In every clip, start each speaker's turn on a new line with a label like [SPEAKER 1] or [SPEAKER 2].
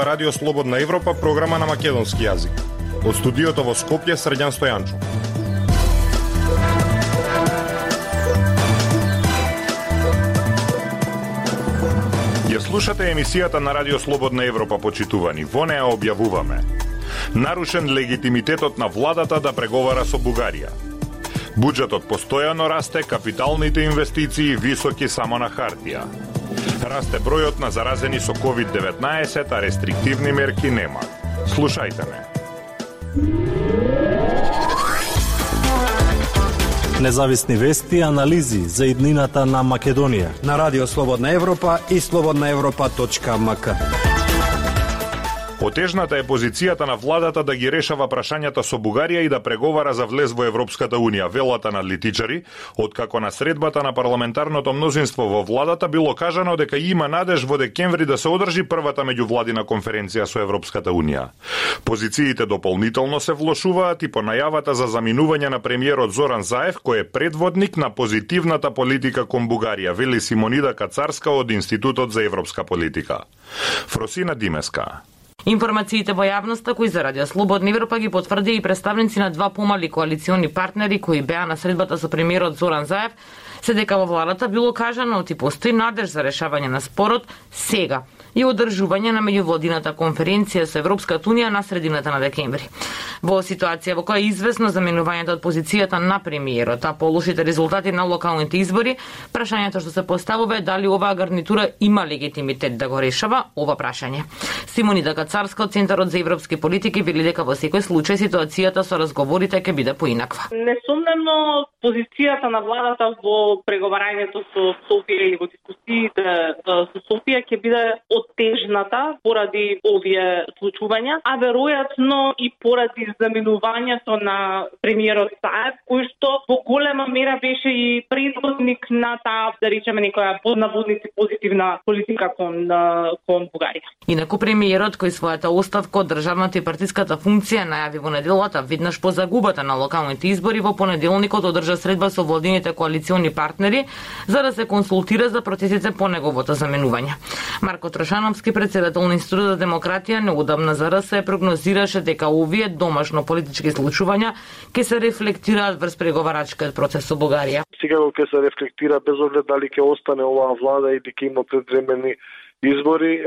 [SPEAKER 1] ова Радио Слободна Европа, програма на македонски јазик. Од студиото во Скопје, Срđан Стојанчо. Ја слушате емисијата на Радио Слободна Европа, почитувани. Во неа објавуваме. Нарушен легитимитетот на владата да преговара со Бугарија. Буџетот постојано расте, капиталните инвестиции високи само на хартија. Расте бројот на заразени со COVID-19, а рестриктивни мерки нема. Слушајте ме.
[SPEAKER 2] Независни вести и анализи за иднината на Македонија.
[SPEAKER 3] На Радио Слободна Европа и слободнаевропа.мк.
[SPEAKER 1] Отежната е позицијата на владата да ги решава прашањата со Бугарија и да преговара за влез во Европската Унија, велата на литичари, откако на средбата на парламентарното мнозинство во владата било кажано дека има надеж во декември да се одржи првата меѓувладина конференција со Европската Унија. Позициите дополнително се влошуваат и по најавата за заминување на премиерот Зоран Заев, кој е предводник на позитивната политика кон Бугарија, вели Симонида Кацарска од Институтот за европска политика. Фросина Димеска.
[SPEAKER 4] Информациите во јавноста кои за Радио Слободна Европа ги потврди и представници на два помали коалициони партнери кои беа на средбата со премиерот Зоран Заев, се дека во владата било кажано оти постои надеж за решавање на спорот сега и одржување на меѓувладината конференција со Европската Унија на средината на декември. Во ситуација во која е известно заменувањето од позицијата на премиерот, а полошите резултати на локалните избори, прашањето што се поставува е дали оваа гарнитура има легитимитет да го решава ова прашање. Симонида Кацарска од Центарот за европски политики вели дека во секој случај ситуацијата со разговорите ќе биде поинаква.
[SPEAKER 5] Несомнено позицијата на владата во преговарањето со Софија или во дискусиите со Софија ќе биде потежната поради овие случувања, а веројатно и поради заминувањето на премиерот Саев, кој што во голема мера беше и предводник на таа, да речеме, некоја поднаводници позитивна политика кон кон Бугарија.
[SPEAKER 4] Инаку премиерот кој својата оставка од државната и партиската функција најави во неделата веднаш по загубата на локалните избори во понеделникот одржа средба со владините коалициони партнери за да се консултира за процесите по неговото заменување. Марко Трошановски, председател на Институтот за демократија, неодамна за РС прогнозираше дека овие домашно политички случувања ќе се рефлектираат врз преговарачкиот процес со Бугарија.
[SPEAKER 6] Сега ќе се рефлектира без оглед дали ќе остане оваа влада и ќе има предвремени избори,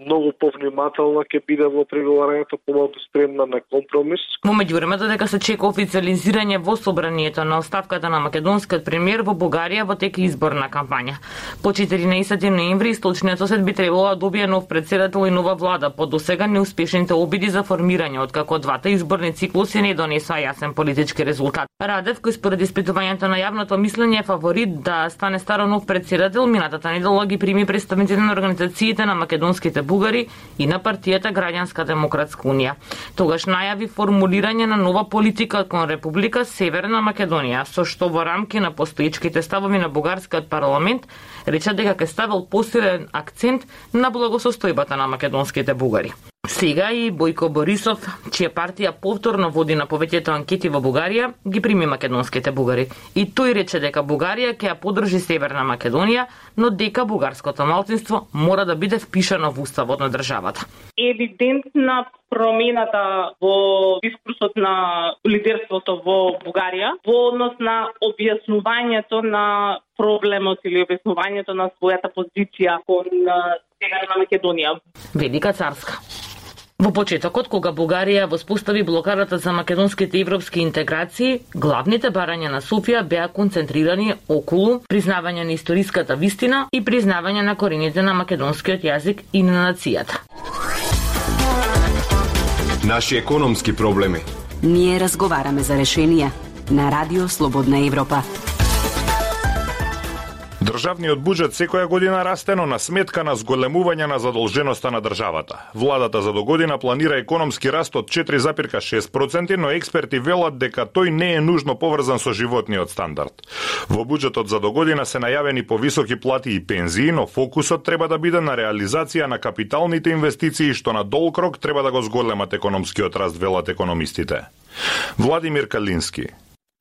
[SPEAKER 6] многу повнимателна ќе биде во преговарањето, помалку спремна на компромис.
[SPEAKER 4] Во меѓувреме дека се чека официализирање во собранието на оставката на македонскиот премиер во Бугарија во тек изборна кампања. По 14 ноември источниот сосед би требало да добие нов председател и нова влада по досега неуспешните обиди за формирање откако двата изборни циклуси не донесоа јасен политички резултат. Радев, кој според испитувањето на јавното мислење е фаворит да стане старо нов председател, минатата недела ги прими представниците на организациите на македонските бугари и на партијата Граѓанска демократска унија. Тогаш најави формулирање на нова политика кон Република Северна Македонија, со што во рамки на постоечките ставови на бугарскиот парламент рече дека ќе ставил посилен акцент на благосостојбата на македонските бугари. Сега и Бојко Борисов, чија партија повторно води на повеќето анкети во Бугарија, ги прими македонските бугари. И тој рече дека Бугарија ќе ја подржи Северна Македонија, но дека бугарското малцинство мора да биде впишано во уставот на државата.
[SPEAKER 5] Евидентна промената во дискурсот на лидерството во Бугарија во однос на објаснувањето на проблемот или објаснувањето на својата позиција кон Северна Македонија.
[SPEAKER 4] Велика царска. Во почетокот, кога Бугарија воспостави блокарата за македонските европски интеграции, главните барања на Софија беа концентрирани околу признавање на историската вистина и признавање на корените на македонскиот јазик и на нацијата.
[SPEAKER 7] Наши економски проблеми.
[SPEAKER 8] Ние разговараме за решенија на Радио Слободна Европа.
[SPEAKER 1] Државниот буџет секоја година расте, но на сметка на зголемување на задолженоста на државата. Владата за догодина планира економски раст од 4,6%, но експерти велат дека тој не е нужно поврзан со животниот стандард. Во буџетот за догодина се најавени повисоки плати и пензии, но фокусот треба да биде на реализација на капиталните инвестиции што на долг рок треба да го зголемат економскиот раст, велат економистите. Владимир Калински,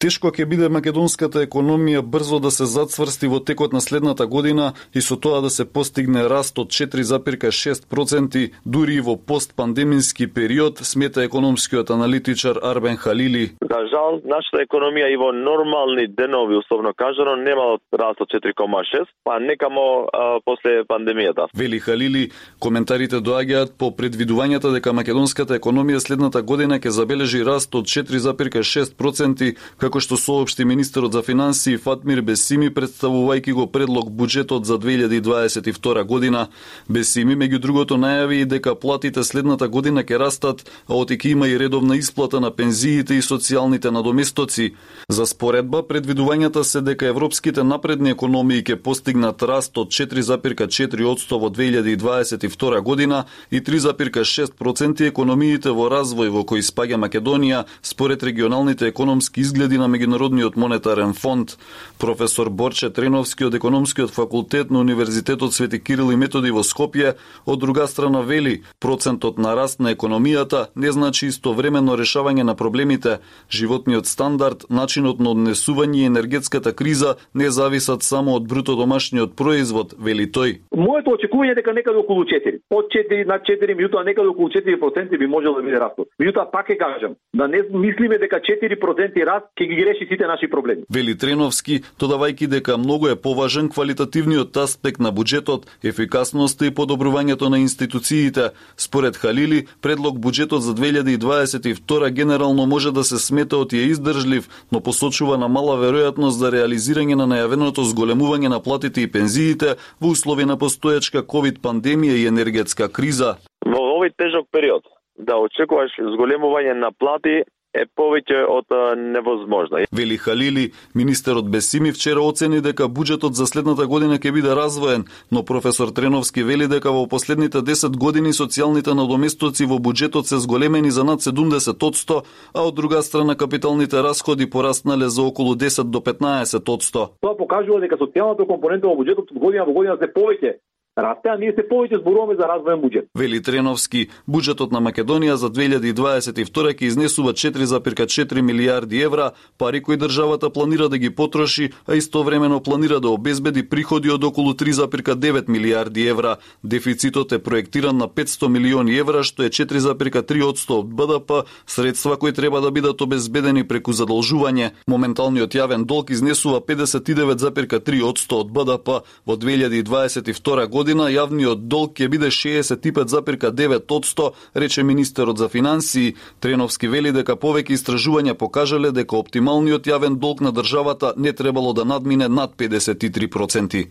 [SPEAKER 9] Тешко ќе биде македонската економија брзо да се зацврсти во текот на следната година и со тоа да се постигне раст од 4,6% дури и во постпандемиски период, смета економскиот аналитичар Арбен Халили.
[SPEAKER 10] За жал, нашата економија и во нормални денови, условно кажано, нема раст од 4,6, па некамо а, после пандемијата.
[SPEAKER 9] Вели Халили, коментарите доаѓаат по предвидувањата дека македонската економија следната година ќе забележи раст од 4,6%, како што соопшти министерот за финансии Фатмир Бесими представувајќи го предлог буџетот за 2022 година. Бесими меѓу другото најави и дека платите следната година ќе растат, а отеки има и редовна исплата на пензиите и социјалните надоместоци. За споредба, предвидувањата се дека европските напредни економии ќе постигнат раст од 4,4% во 2022 година и 3,6% економиите во развој во кои спаѓа Македонија според регионалните економски изгледи на Меѓународниот монетарен фонд. Професор Борче Треновски од економскиот факултет на Универзитетот Свети Кирил и Методи во Скопје од друга страна вели процентот на раст на економијата не значи истовремено решавање на проблемите. Животниот стандард, начинот на однесување и енергетската криза не зависат само од бруто домашниот производ, вели тој.
[SPEAKER 11] Моето очекување е дека некаде околу 4. Од 4 на 4, меѓутоа некаде околу 4% би можело да биде растот. Меѓутоа пак е кажам, да не мислиме дека 4% раст ќе ги реши сите наши проблеми.
[SPEAKER 9] Вели Треновски, додавајќи дека многу е поважен квалитативниот аспект на буџетот, ефикасноста и подобрувањето на институциите. Според Халили, предлог буџетот за 2022 генерално може да се смета од е издржлив, но посочува на мала веројатност за реализирање на најавеното зголемување на платите и пензиите во услови на постојачка ковид пандемија и енергетска криза.
[SPEAKER 10] Во овој тежок период да очекуваш зголемување на плати е повеќе од невозможно.
[SPEAKER 9] Вели Халили, министерот Бесими вчера оцени дека буџетот за следната година ќе биде развоен, но професор Треновски вели дека во последните 10 години социјалните надоместоци во буџетот се зголемени за над 70%, а од друга страна капиталните расходи пораснале за околу 10 до 15%.
[SPEAKER 11] Тоа покажува дека социјалната компонента во буџетот од година во година се повеќе расте, а ние се повеќе зборуваме за развоен буџет.
[SPEAKER 9] Вели Треновски, буџетот на Македонија за 2022 ќе изнесува 4,4 милиарди евра, пари кои државата планира да ги потроши, а истовремено планира да обезбеди приходи од околу 3,9 милиарди евра. Дефицитот е проектиран на 500 милиони евра, што е 4,3% од БДП, средства кои треба да бидат обезбедени преку задолжување. Моменталниот јавен долг изнесува 59,3% од БДП во 2022 година година јавниот долг ќе биде 65,9%, рече министерот за финансии. Треновски вели дека повеќе истражувања покажале дека оптималниот јавен долг на државата не требало да надмине над 53%.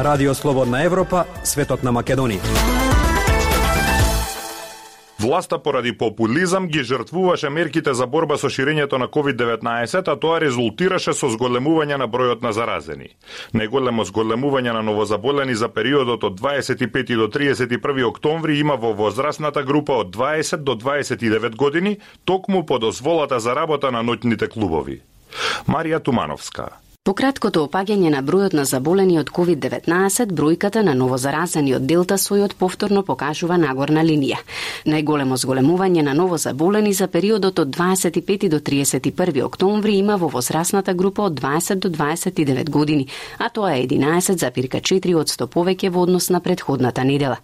[SPEAKER 3] Радио Слободна Европа, светот на Македонија.
[SPEAKER 1] Власта поради популизам ги жртвуваше мерките за борба со ширењето на COVID-19, а тоа резултираше со зголемување на бројот на заразени. Најголемо зголемување на новозаболени за периодот од 25 до 31 октомври има во возрастната група од 20 до 29 години, токму по дозволата за работа на ноќните клубови. Марија Тумановска
[SPEAKER 8] По краткото опаѓање на бројот на заболени од COVID-19, бројката на новозаразени од Делта сојот повторно покажува нагорна линија. Најголемо зголемување на новозаболени за периодот од 25 до 31 октомври има во возрастната група од 20 до 29 години, а тоа е 11,4 од 100 повеќе во однос на предходната недела.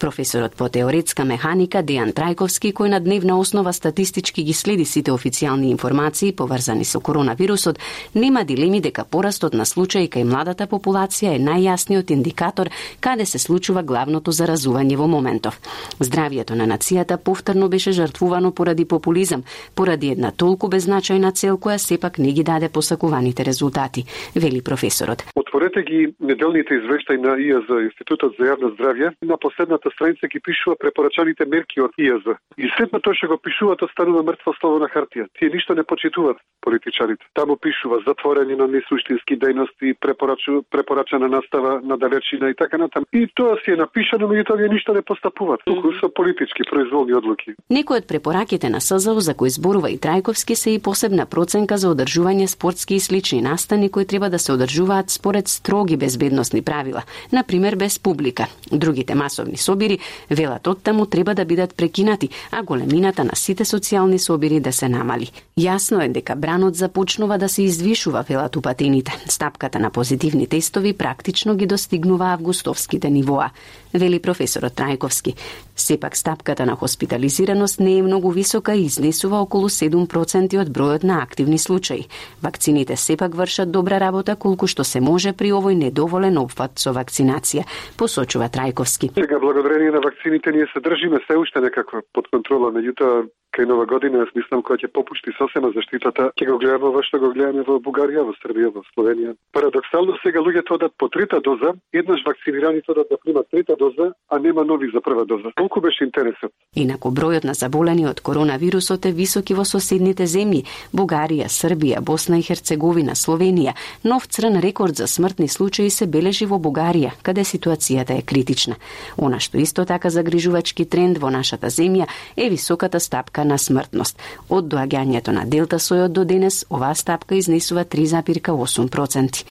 [SPEAKER 8] Професорот по теоретска механика Дејан Трајковски, кој на дневна основа статистички ги следи сите официјални информации поврзани со коронавирусот, нема дилеми дека дека порастот на случаи кај младата популација е најјасниот индикатор каде се случува главното заразување во моментов. Здравието на нацијата повторно беше жртвувано поради популизам, поради една толку беззначајна цел која сепак не ги даде посакуваните резултати, вели професорот.
[SPEAKER 6] Отворете ги неделните извештаи на ИАЗ, Институтот за јавно здравје, на последната страница ги пишува препорачаните мерки од ИАЗ. И след тоа што го пишуваат, станува мртво слово на хартија. Тие ништо не почитуваат политичарите. Таму пишува затворење на низ
[SPEAKER 12] суштински дејности, препорачу, препорачана настава на далечина и така натаму. И тоа си е напишано, меѓутоа вие ништо не постапуваат, туку со политички произволни одлуки.
[SPEAKER 8] Некои од препораките на СЗО за кои зборува и Трајковски се и посебна проценка за одржување спортски и слични настани кои треба да се одржуваат според строги безбедносни правила, на пример без публика. Другите масовни собири, велат оттаму, треба да бидат прекинати, а големината на сите социјални собири да се намали. Јасно е дека бранот започнува да се издвишува, велат упатените. Стапката на позитивни тестови практично ги достигнува августовските нивоа, вели професорот Трајковски. Сепак стапката на хоспитализираност не е многу висока и изнесува околу 7% од бројот на активни случаи. Вакцините сепак вршат добра работа колку што се може при овој недоволен опфат со вакцинација, посочува Трајковски.
[SPEAKER 12] Сега благодарение на вакцините ние се држиме се уште некаква под контрола, меѓутоа кај нова година, јас мислам која ќе попушти сосема заштитата, ќе го гледаме во што го гледаме во Бугарија, во Србија, во Словенија. Парадоксално сега луѓето одат по трета доза, еднаш вакцинираните одат да примат трета доза, а нема нови за прва доза. Колку беше интересот?
[SPEAKER 8] Инаку бројот на заболени од коронавирусот е високи во соседните земји Бугарија, Србија, Босна и Херцеговина, Словенија. Нов црн рекорд за смртни случаи се бележи во Бугарија, каде ситуацијата е критична. Она што исто така загрижувачки тренд во нашата земја е високата стапка на смртност. Од доаѓањето на Делта сојот до денес, оваа стапка изнесува 3,8%.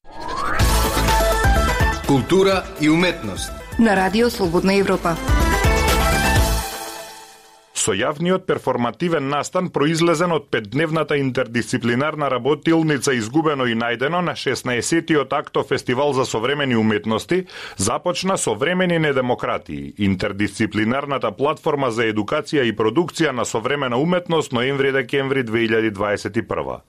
[SPEAKER 13] Култура и уметност.
[SPEAKER 14] На Радио Слободна Европа.
[SPEAKER 1] Со јавниот перформативен настан произлезен од петдневната интердисциплинарна работилница Изгубено и најдено на 16-тиот акто фестивал за современи уметности започна современи недемократии, интердисциплинарната платформа за едукација и продукција на современа уметност ноември-декември 2021.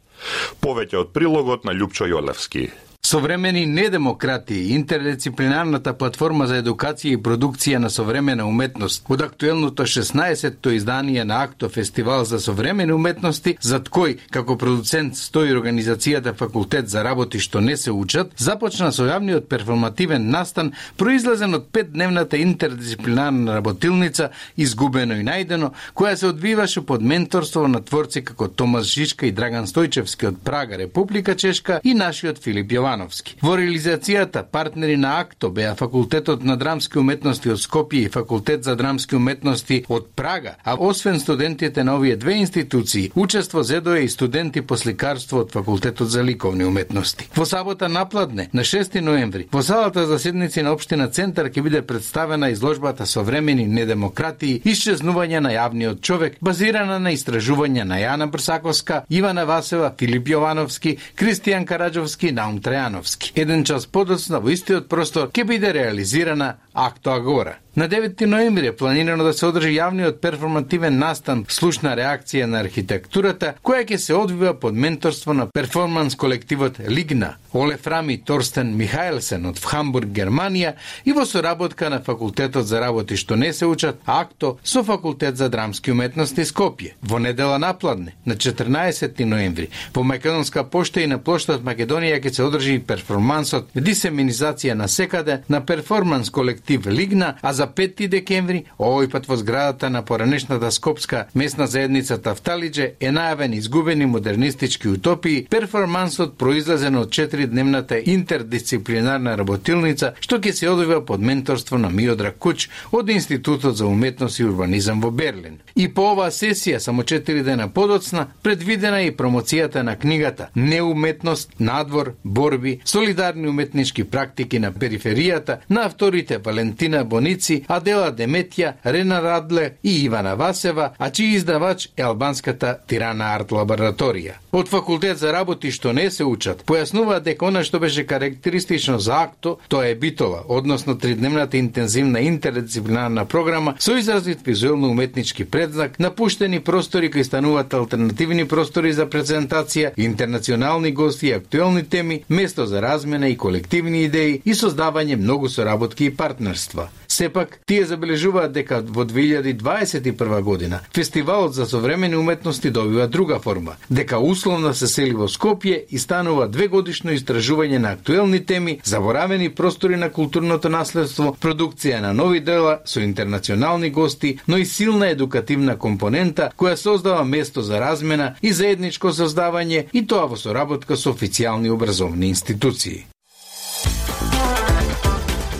[SPEAKER 1] Повеќе од прилогот на Љупчо Јолевски.
[SPEAKER 13] Современи недемократи, интердисциплинарната платформа за едукација и продукција на современа уметност, од актуелното 16-то издание на Акто Фестивал за современи уметности, зад кој, како продуцент, стои организацијата Факултет за работи што не се учат, започна со јавниот перформативен настан, произлезен од петдневната интердисциплинарна работилница Изгубено и најдено, која се одвиваше под менторство на творци како Томас Жишка и Драган Стојчевски од Прага, Република Чешка и нашиот Филип Јован. Ивановски. Во реализацијата партнери на АКТО беа Факултетот на драмски уметности од Скопје и Факултет за драмски уметности од Прага, а освен студентите на овие две институции, учество зедоа и студенти по сликарство од Факултетот за ликовни уметности. Во сабота напладне, на 6 ноември, во салата за седници на Обштина Центар ќе биде представена изложбата Современи недемократии, исчезнување на јавниот човек, базирана на истражување на Јана Брсаковска, Ивана Васева, Филип Јовановски, Кристијан Караджовски, Наум Трејан. Стојановски. Еден час подоцна во истиот простор ќе биде реализирана Акто Агора. На 9 ноември е планирано да се одржи јавниот перформативен настан слушна реакција на архитектурата, која ќе се одвива под менторство на перформанс колективот Лигна, Оле Фрами Торстен Михаелсен од Хамбург, Германија и во соработка на Факултетот за работи што не се учат, АКТО со Факултет за драмски уметности Скопје. Во недела напладне, на 14 ноември, по Македонска пошта и на плоштад Македонија ќе се одржи перформансот Дисеминизација на секаде на перформанс колектив Лигна, а за 5 декември, овој пат во зградата на поранешната Скопска местна заедница Тафталиџе е најавен изгубени модернистички утопии, перформансот произлезен од 4-дневната интердисциплинарна работилница, што ќе се одвива под менторство на Миодра Куч од Институтот за уметност и урбанизам во Берлин. И по оваа сесија, само 4 дена подоцна, предвидена и промоцијата на книгата Неуметност, надвор, борби, солидарни уметнички практики на периферијата на авторите Валентина Боници, Адела Деметја, Рена Радле и Ивана Васева, а чиј издавач е албанската Тирана Арт Лабораторија. Од факултет за работи што не се учат, појаснуваат дека она што беше карактеристично за акто, тоа е битола, односно тридневната интензивна интердисциплинарна програма со изразит визуелно-уметнички предзнак, напуштени простори кои стануваат алтернативни простори за презентација, интернационални гости и актуелни теми, место за размена и колективни идеи и создавање многу соработки и партнерства. Сепак, тие забележуваат дека во 2021 година фестивалот за современи уметности добива друга форма, дека условно се сели во Скопје и станува двегодишно истражување на актуелни теми, заборавени простори на културното наследство, продукција на нови дела со интернационални гости, но и силна едукативна компонента која создава место за размена и заедничко создавање и тоа во соработка со официјални образовни институции.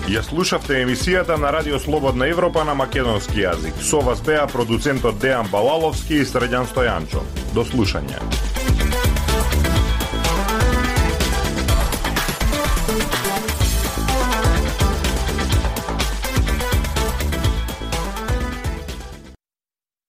[SPEAKER 1] Ја слушавте емисијата на Радио Слободна Европа на македонски јазик. Со вас беа продуцентот Дејан Балаловски и Средјан Стојанчо. До слушање.